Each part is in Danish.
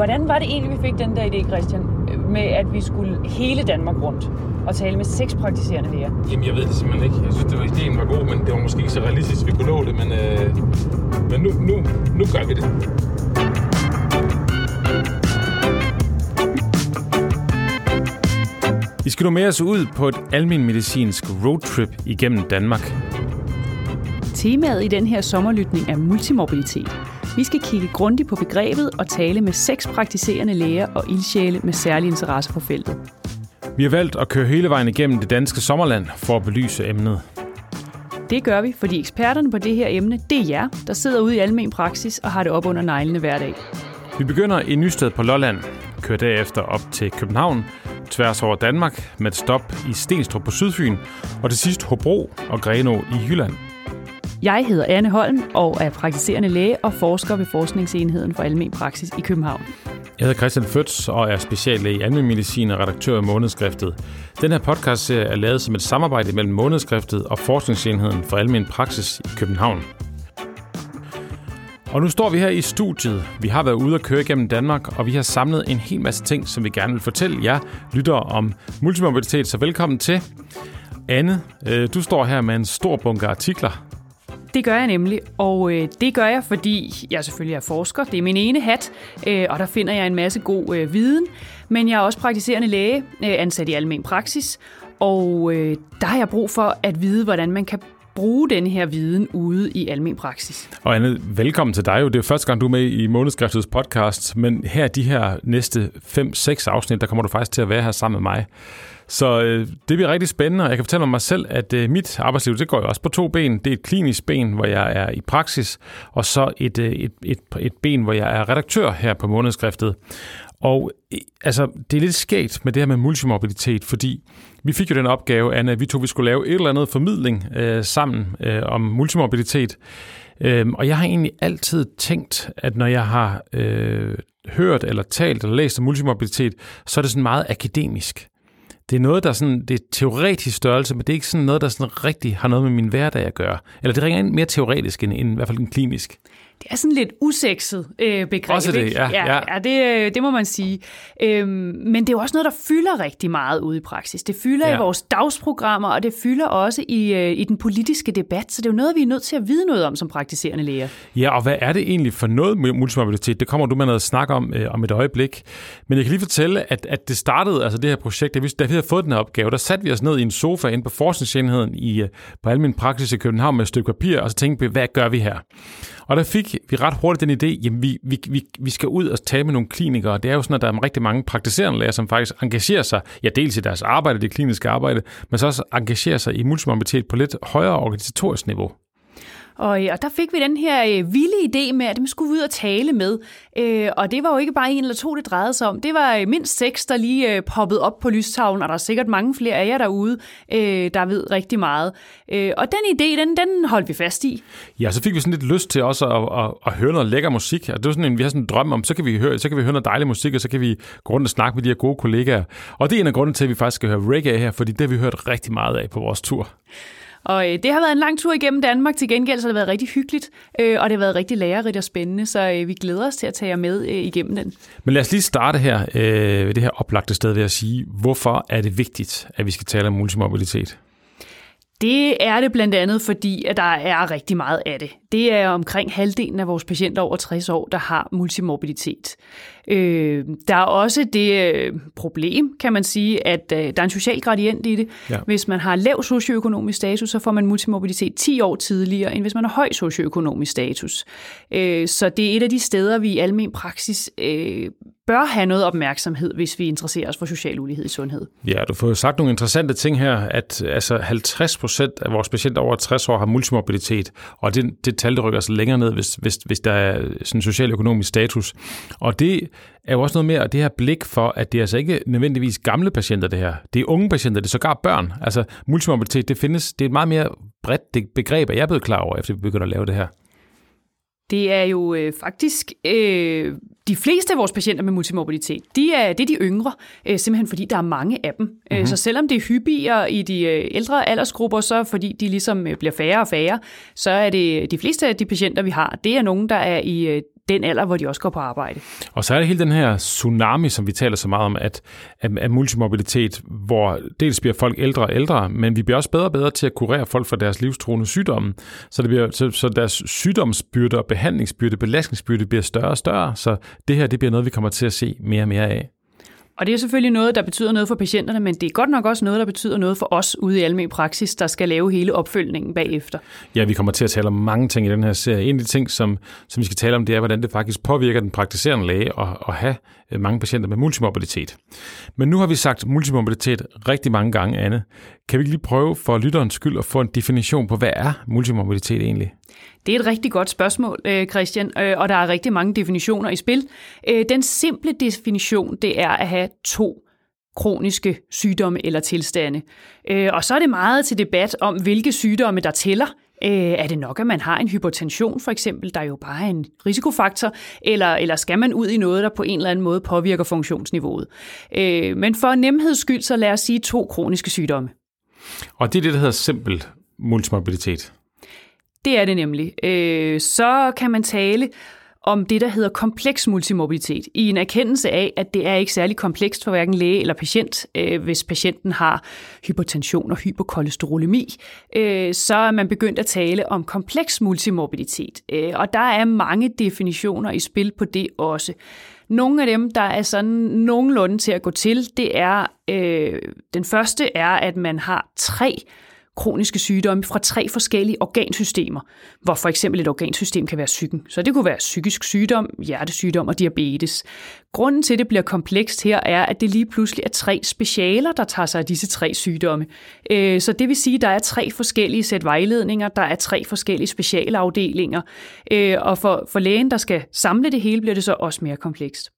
Hvordan var det egentlig, vi fik den der idé, Christian, med at vi skulle hele Danmark rundt og tale med seks praktiserende læger? Jamen, jeg ved det simpelthen ikke. Jeg synes, det var, ideen var god, men det var måske ikke så realistisk, vi kunne nå det. Men, øh, men nu, nu, nu gør vi det. Vi skal nu med os ud på et almen medicinsk roadtrip igennem Danmark. Temaet i den her sommerlytning er multimobilitet. Vi skal kigge grundigt på begrebet og tale med seks praktiserende læger og ildsjæle med særlig interesse på feltet. Vi har valgt at køre hele vejen igennem det danske sommerland for at belyse emnet. Det gør vi, fordi eksperterne på det her emne, det er jer, der sidder ude i almen praksis og har det op under neglene hver dag. Vi begynder i Nysted på Lolland, kører derefter op til København, tværs over Danmark med et stop i Stenstrup på Sydfyn, og til sidst Hobro og Greno i Jylland. Jeg hedder Anne Holm og er praktiserende læge og forsker ved Forskningsenheden for Almen Praksis i København. Jeg hedder Christian Føtz og er speciallæge i almen medicin og redaktør af Månedskriftet. Den her podcast er lavet som et samarbejde mellem Månedskriftet og Forskningsenheden for Almen Praksis i København. Og nu står vi her i studiet. Vi har været ude og køre igennem Danmark, og vi har samlet en hel masse ting, som vi gerne vil fortælle jer lyttere om multimobilitet. Så velkommen til. Anne, øh, du står her med en stor bunke artikler. Det gør jeg nemlig, og øh, det gør jeg, fordi jeg selvfølgelig er forsker. Det er min ene hat, øh, og der finder jeg en masse god øh, viden. Men jeg er også praktiserende læge, øh, ansat i almen praksis, og øh, der har jeg brug for at vide, hvordan man kan bruge den her viden ude i almen praksis. Og Anne, velkommen til dig. Det er første gang, du er med i Månedskriftets podcast, men her de her næste 5-6 afsnit, der kommer du faktisk til at være her sammen med mig. Så øh, det bliver rigtig spændende, og jeg kan fortælle om mig selv, at øh, mit arbejdsliv, det går jo også på to ben. Det er et klinisk ben, hvor jeg er i praksis, og så et, øh, et, et, et ben, hvor jeg er redaktør her på månedskriftet. Og altså, det er lidt skægt med det her med multimobilitet, fordi vi fik jo den opgave, Anna, at vi to vi skulle lave et eller andet formidling øh, sammen øh, om multimobilitet. Øhm, og jeg har egentlig altid tænkt, at når jeg har øh, hørt eller talt eller læst om multimobilitet, så er det sådan meget akademisk det er noget, der er sådan, det er teoretisk størrelse, men det er ikke sådan noget, der sådan rigtig har noget med min hverdag at gøre. Eller det ringer ind mere teoretisk end, end i hvert fald en klinisk det er sådan lidt usekset øh, begreb. Også det, ja. Ja, ja. ja det, øh, det må man sige. Øhm, men det er jo også noget, der fylder rigtig meget ude i praksis. Det fylder ja. i vores dagsprogrammer, og det fylder også i, øh, i den politiske debat. Så det er jo noget, vi er nødt til at vide noget om som praktiserende læger. Ja, og hvad er det egentlig for noget multimobilitet? Det kommer du med noget at snakke om øh, om et øjeblik. Men jeg kan lige fortælle, at, at det startede, altså det her projekt, da vi, da vi havde fået den her opgave, der satte vi os ned i en sofa inde på forskningsenheden i, øh, på Almen Praksis i København med et stykke papir, og så tænkte vi, hvad gør vi her? Og der fik vi ret hurtigt den idé, jamen vi, vi, vi, vi skal ud og tale med nogle klinikere. Det er jo sådan, at der er rigtig mange praktiserende læger, som faktisk engagerer sig, ja dels i deres arbejde, det kliniske arbejde, men så også engagerer sig i multimorbiditet på lidt højere organisatorisk niveau. Og, øh, og der fik vi den her øh, vilde idé med, at dem skulle vi ud og tale med. Øh, og det var jo ikke bare en eller to, det drejede sig om. Det var øh, mindst seks, der lige øh, poppede op på lystavlen, og der er sikkert mange flere af jer derude, øh, der ved rigtig meget. Øh, og den idé, den, den holdt vi fast i. Ja, så fik vi sådan lidt lyst til også at, at, at høre noget lækker musik. Og det var sådan en, vi har sådan en drøm om, så kan vi høre, så kan vi høre noget dejlig musik, og så kan vi gå rundt og snakke med de her gode kollegaer. Og det er en af grunden til, at vi faktisk skal høre reggae her, fordi det har vi hørt rigtig meget af på vores tur. Og øh, det har været en lang tur igennem Danmark. Til gengæld så har det været rigtig hyggeligt, øh, og det har været rigtig lærerigt og spændende, så øh, vi glæder os til at tage jer med øh, igennem den. Men lad os lige starte her øh, ved det her oplagte sted ved at sige, hvorfor er det vigtigt, at vi skal tale om multimobilitet? Det er det blandt andet, fordi at der er rigtig meget af det. Det er omkring halvdelen af vores patienter over 60 år, der har multimorbiditet. Øh, der er også det øh, problem, kan man sige, at øh, der er en social gradient i det. Ja. Hvis man har lav socioøkonomisk status, så får man multimorbiditet 10 år tidligere, end hvis man har høj socioøkonomisk status. Øh, så det er et af de steder, vi i almen praksis øh, bør have noget opmærksomhed, hvis vi interesserer os for social ulighed i sundhed. Ja, du får sagt nogle interessante ting her, at altså 50 procent af vores patienter over 60 år har multimorbiditet, og det, det tal det rykker sig længere ned, hvis, hvis, hvis der er sådan socialøkonomisk status. Og det er jo også noget mere det her blik for, at det er altså ikke nødvendigvis gamle patienter, det her. Det er unge patienter, det er sågar børn. Altså multimorbiditet, det findes, det er et meget mere bredt begreb, at jeg er blevet klar over, efter vi begynder at lave det her. Det er jo øh, faktisk øh, de fleste af vores patienter med multimobilitet, de er, det er de yngre, øh, simpelthen fordi der er mange af dem. Mm-hmm. Så selvom det er hyppigere i de øh, ældre aldersgrupper, så fordi de ligesom øh, bliver færre og færre, så er det de fleste af de patienter, vi har, det er nogen, der er i øh, den alder, hvor de også går på arbejde. Og så er det hele den her tsunami, som vi taler så meget om, at, at, at multimobilitet, hvor dels bliver folk ældre og ældre, men vi bliver også bedre og bedre til at kurere folk for deres livstruende sygdomme. Så, det bliver, så, så deres sygdomsbyrde og behandlingsbyrde, belastningsbyrde bliver større og større. Så det her det bliver noget, vi kommer til at se mere og mere af. Og det er selvfølgelig noget, der betyder noget for patienterne, men det er godt nok også noget, der betyder noget for os ude i almen praksis, der skal lave hele opfølgningen bagefter. Ja, vi kommer til at tale om mange ting i den her serie. En af de ting, som, som vi skal tale om, det er, hvordan det faktisk påvirker den praktiserende læge at, at have øh, mange patienter med multimobilitet. Men nu har vi sagt multimobilitet rigtig mange gange, Anne. Kan vi lige prøve for lytterens skyld at få en definition på, hvad er multimobilitet egentlig? Det er et rigtig godt spørgsmål, øh, Christian, øh, og der er rigtig mange definitioner i spil. Øh, den simple definition, det er at have to kroniske sygdomme eller tilstande. Og så er det meget til debat om, hvilke sygdomme der tæller. Er det nok, at man har en hypertension for eksempel, der jo bare er en risikofaktor, eller, eller skal man ud i noget, der på en eller anden måde påvirker funktionsniveauet? Men for nemheds skyld, så lad os sige to kroniske sygdomme. Og det er det, der hedder simpel multimobilitet. Det er det nemlig. Øh, så kan man tale om det, der hedder kompleks multimobilitet, i en erkendelse af, at det er ikke særlig komplekst for hverken læge eller patient, øh, hvis patienten har hypertension og hypokolesterolemi, øh, så er man begyndt at tale om kompleks multimobilitet. Øh, og der er mange definitioner i spil på det også. Nogle af dem, der er sådan nogenlunde til at gå til, det er, øh, den første er, at man har tre kroniske sygdomme fra tre forskellige organsystemer, hvor for eksempel et organsystem kan være psyken. Så det kunne være psykisk sygdom, hjertesygdom og diabetes. Grunden til, at det bliver komplekst her, er, at det lige pludselig er tre specialer, der tager sig af disse tre sygdomme. Øh, så det vil sige, at der er tre forskellige sæt vejledninger, der er tre forskellige specialafdelinger, øh, og for, for lægen, der skal samle det hele, bliver det så også mere komplekst.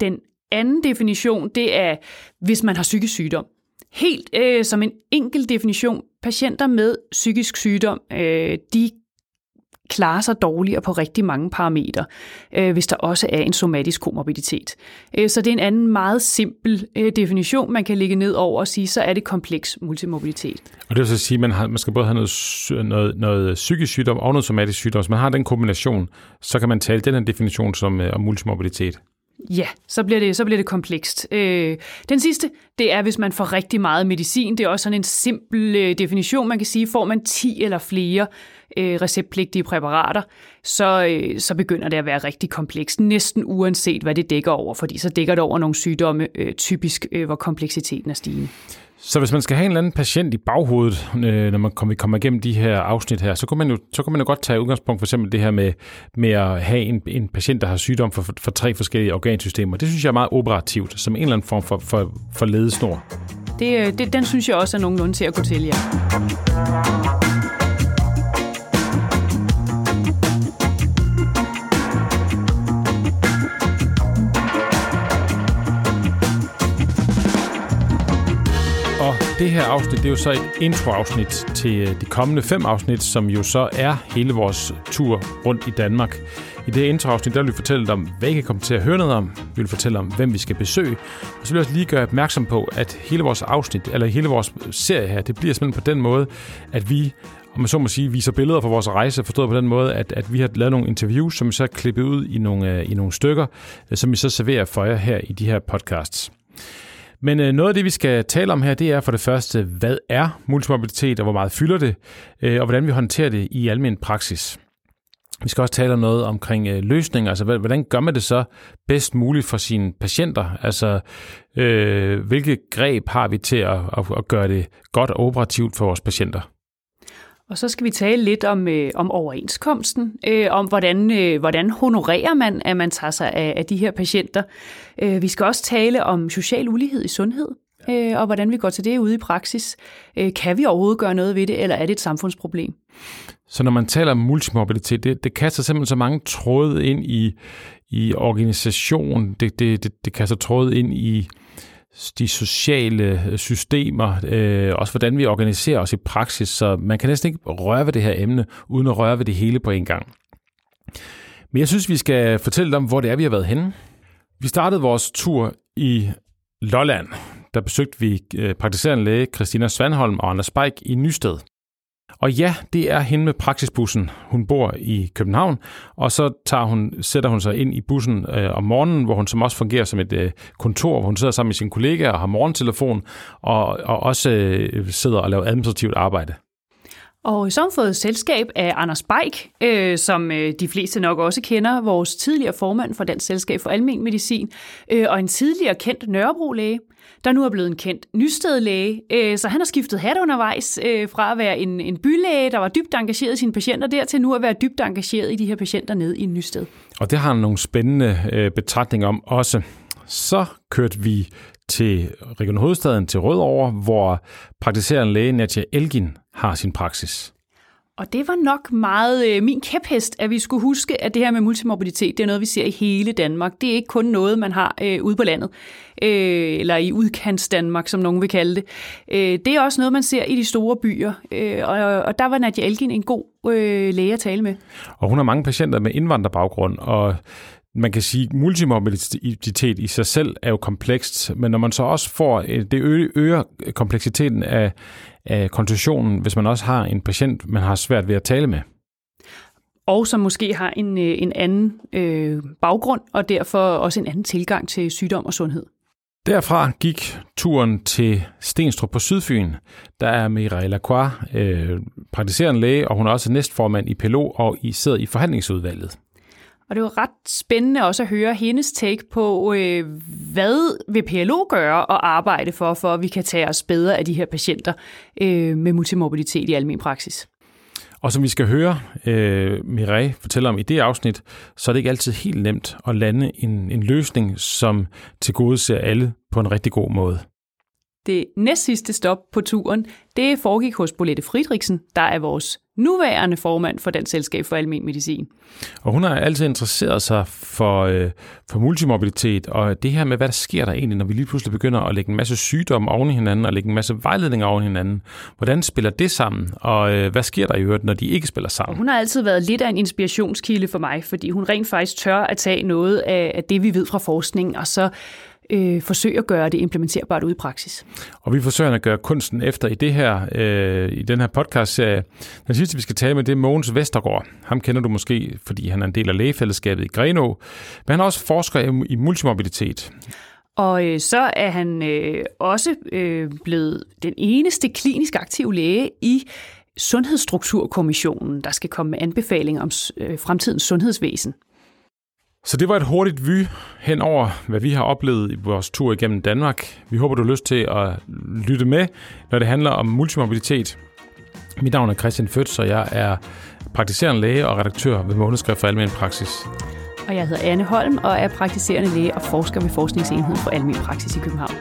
Den anden definition, det er, hvis man har psykisk sygdom. Helt øh, som en enkel definition, patienter med psykisk sygdom, øh, de klarer sig dårligere på rigtig mange parametre, øh, hvis der også er en somatisk komorbiditet. Øh, så det er en anden meget simpel øh, definition, man kan lægge ned over og sige, så er det kompleks multimobilitet. Og det vil så sige, at man, har, man skal både have noget, noget, noget psykisk sygdom og noget somatisk sygdom. Hvis man har den kombination, så kan man tale den her definition som øh, om multimobilitet. Ja, så bliver det, så bliver det komplekst. Øh, den sidste, det er, hvis man får rigtig meget medicin. Det er også sådan en simpel øh, definition. Man kan sige, får man 10 eller flere øh, receptpligtige præparater, så, øh, så begynder det at være rigtig komplekst, næsten uanset hvad det dækker over, fordi så dækker det over nogle sygdomme, øh, typisk øh, hvor kompleksiteten er stigende. Så hvis man skal have en eller anden patient i baghovedet, øh, når man kommer, kommer igennem de her afsnit her, så kan man jo, så kan man jo godt tage udgangspunkt for eksempel det her med, med at have en, en patient, der har sygdom for, for, tre forskellige organsystemer. Det synes jeg er meget operativt, som en eller anden form for, for, for ledesnor. Det, øh, det, den synes jeg også er nogenlunde til at gå til, ja. Det her afsnit, det er jo så et introafsnit til øh, de kommende fem afsnit, som jo så er hele vores tur rundt i Danmark. I det introafsnit, der vil vi fortælle om, hvad I kan komme til at høre noget om. Vi vil fortælle om, hvem vi skal besøge. Og så vil jeg også lige gøre opmærksom på, at hele vores afsnit, eller hele vores serie her, det bliver simpelthen på den måde, at vi om man så må sige, viser billeder fra vores rejse, forstået på den måde, at, at vi har lavet nogle interviews, som vi så har klippet ud i nogle, øh, i nogle stykker, øh, som vi så serverer for jer her i de her podcasts. Men øh, noget af det, vi skal tale om her, det er for det første, hvad er multimobilitet, og hvor meget fylder det, øh, og hvordan vi håndterer det i almen praksis. Vi skal også tale om noget omkring øh, løsninger, altså hvordan gør man det så bedst muligt for sine patienter? Altså, øh, hvilke greb har vi til at, at, at gøre det godt og operativt for vores patienter? Og så skal vi tale lidt om, øh, om overenskomsten, øh, om hvordan, øh, hvordan honorerer man, at man tager sig af, af de her patienter. Øh, vi skal også tale om social ulighed i sundhed, øh, og hvordan vi går til det ude i praksis. Øh, kan vi overhovedet gøre noget ved det, eller er det et samfundsproblem? Så når man taler om multimobilitet, det, det kaster simpelthen så mange tråde ind i, i organisationen, det, det, det, det kaster tråde ind i de sociale øh, systemer, øh, også hvordan vi organiserer os i praksis, så man kan næsten ikke røre ved det her emne, uden at røre ved det hele på en gang. Men jeg synes, vi skal fortælle om, hvor det er, vi har været henne. Vi startede vores tur i Lolland. Der besøgte vi øh, praktiserende læge Christina Svanholm og Anders Beik i Nysted. Og ja, det er hende med praksisbussen. Hun bor i København, og så tager hun, sætter hun sig ind i bussen øh, om morgenen, hvor hun som også fungerer som et øh, kontor, hvor hun sidder sammen med sine kollegaer og har morgentelefon, og, og også øh, sidder og laver administrativt arbejde. Og så har hun fået selskab af Anders Beik, øh, som øh, de fleste nok også kender, vores tidligere formand for Dansk Selskab for Almen Medicin, øh, og en tidligere kendt Nørrebro-læge, der nu er blevet en kendt Nysted-læge. Øh, så han har skiftet hat undervejs øh, fra at være en, en bylæge, der var dybt engageret i sine patienter, der til nu at være dybt engageret i de her patienter nede i Nysted. Og det har han nogle spændende øh, betragtninger om også. Så kørte vi til Region Hovedstaden til Rødovre, hvor praktiserende læge Natja Elgin har sin praksis. Og det var nok meget øh, min kæphest, at vi skulle huske, at det her med multimorbiditet, det er noget, vi ser i hele Danmark. Det er ikke kun noget, man har øh, ude på landet, øh, eller i udkants Danmark, som nogen vil kalde det. Øh, det er også noget, man ser i de store byer, øh, og, og der var Nadia Elgin en god øh, læge at tale med. Og hun har mange patienter med indvandrerbaggrund, og man kan sige, at multimorbiditet i sig selv er jo komplekst, men når man så også får, øh, det øger kompleksiteten af, af konstitutionen, hvis man også har en patient, man har svært ved at tale med. Og som måske har en, øh, en anden øh, baggrund, og derfor også en anden tilgang til sygdom og sundhed. Derfra gik turen til Stenstrup på Sydfyn. Der er Mireille Lacroix, øh, praktiserende læge, og hun er også næstformand i PLO og I sidder i forhandlingsudvalget. Og det var ret spændende også at høre hendes take på, øh, hvad vil PLO gøre og arbejde for, for at vi kan tage os bedre af de her patienter øh, med multimorbiditet i almen praksis. Og som vi skal høre øh, Mireille fortælle om i det afsnit, så er det ikke altid helt nemt at lande en, en løsning, som tilgodeser alle på en rigtig god måde. Det næst sidste stop på turen, det foregik hos Bolette Friedrichsen, der er vores nuværende formand for den selskab for almen medicin. Og hun har altid interesseret sig for, øh, for multimobilitet, og det her med, hvad der sker der egentlig, når vi lige pludselig begynder at lægge en masse sygdomme oven i hinanden, og lægge en masse vejledninger oven i hinanden. Hvordan spiller det sammen, og øh, hvad sker der i øvrigt, når de ikke spiller sammen? Og hun har altid været lidt af en inspirationskilde for mig, fordi hun rent faktisk tør at tage noget af, af det, vi ved fra forskning, og så øh, forsøge at gøre det implementerbart ud i praksis. Og vi forsøger at gøre kunsten efter i det her øh, i den her podcast-serie. Den sidste, vi skal tale med, det er Mogens Vestergaard. Ham kender du måske, fordi han er en del af lægefællesskabet i Greno, men han er også forsker i, i multimobilitet. Og øh, så er han øh, også øh, blevet den eneste klinisk aktive læge i Sundhedsstrukturkommissionen, der skal komme med anbefalinger om øh, fremtidens sundhedsvæsen. Så det var et hurtigt vy hen over, hvad vi har oplevet i vores tur igennem Danmark. Vi håber, du har lyst til at lytte med, når det handler om multimobilitet. Mit navn er Christian Føtz, og jeg er praktiserende læge og redaktør ved Månedskrift for Almen Praksis. Og jeg hedder Anne Holm og er praktiserende læge og forsker ved Forskningsenheden for Almen Praksis i København.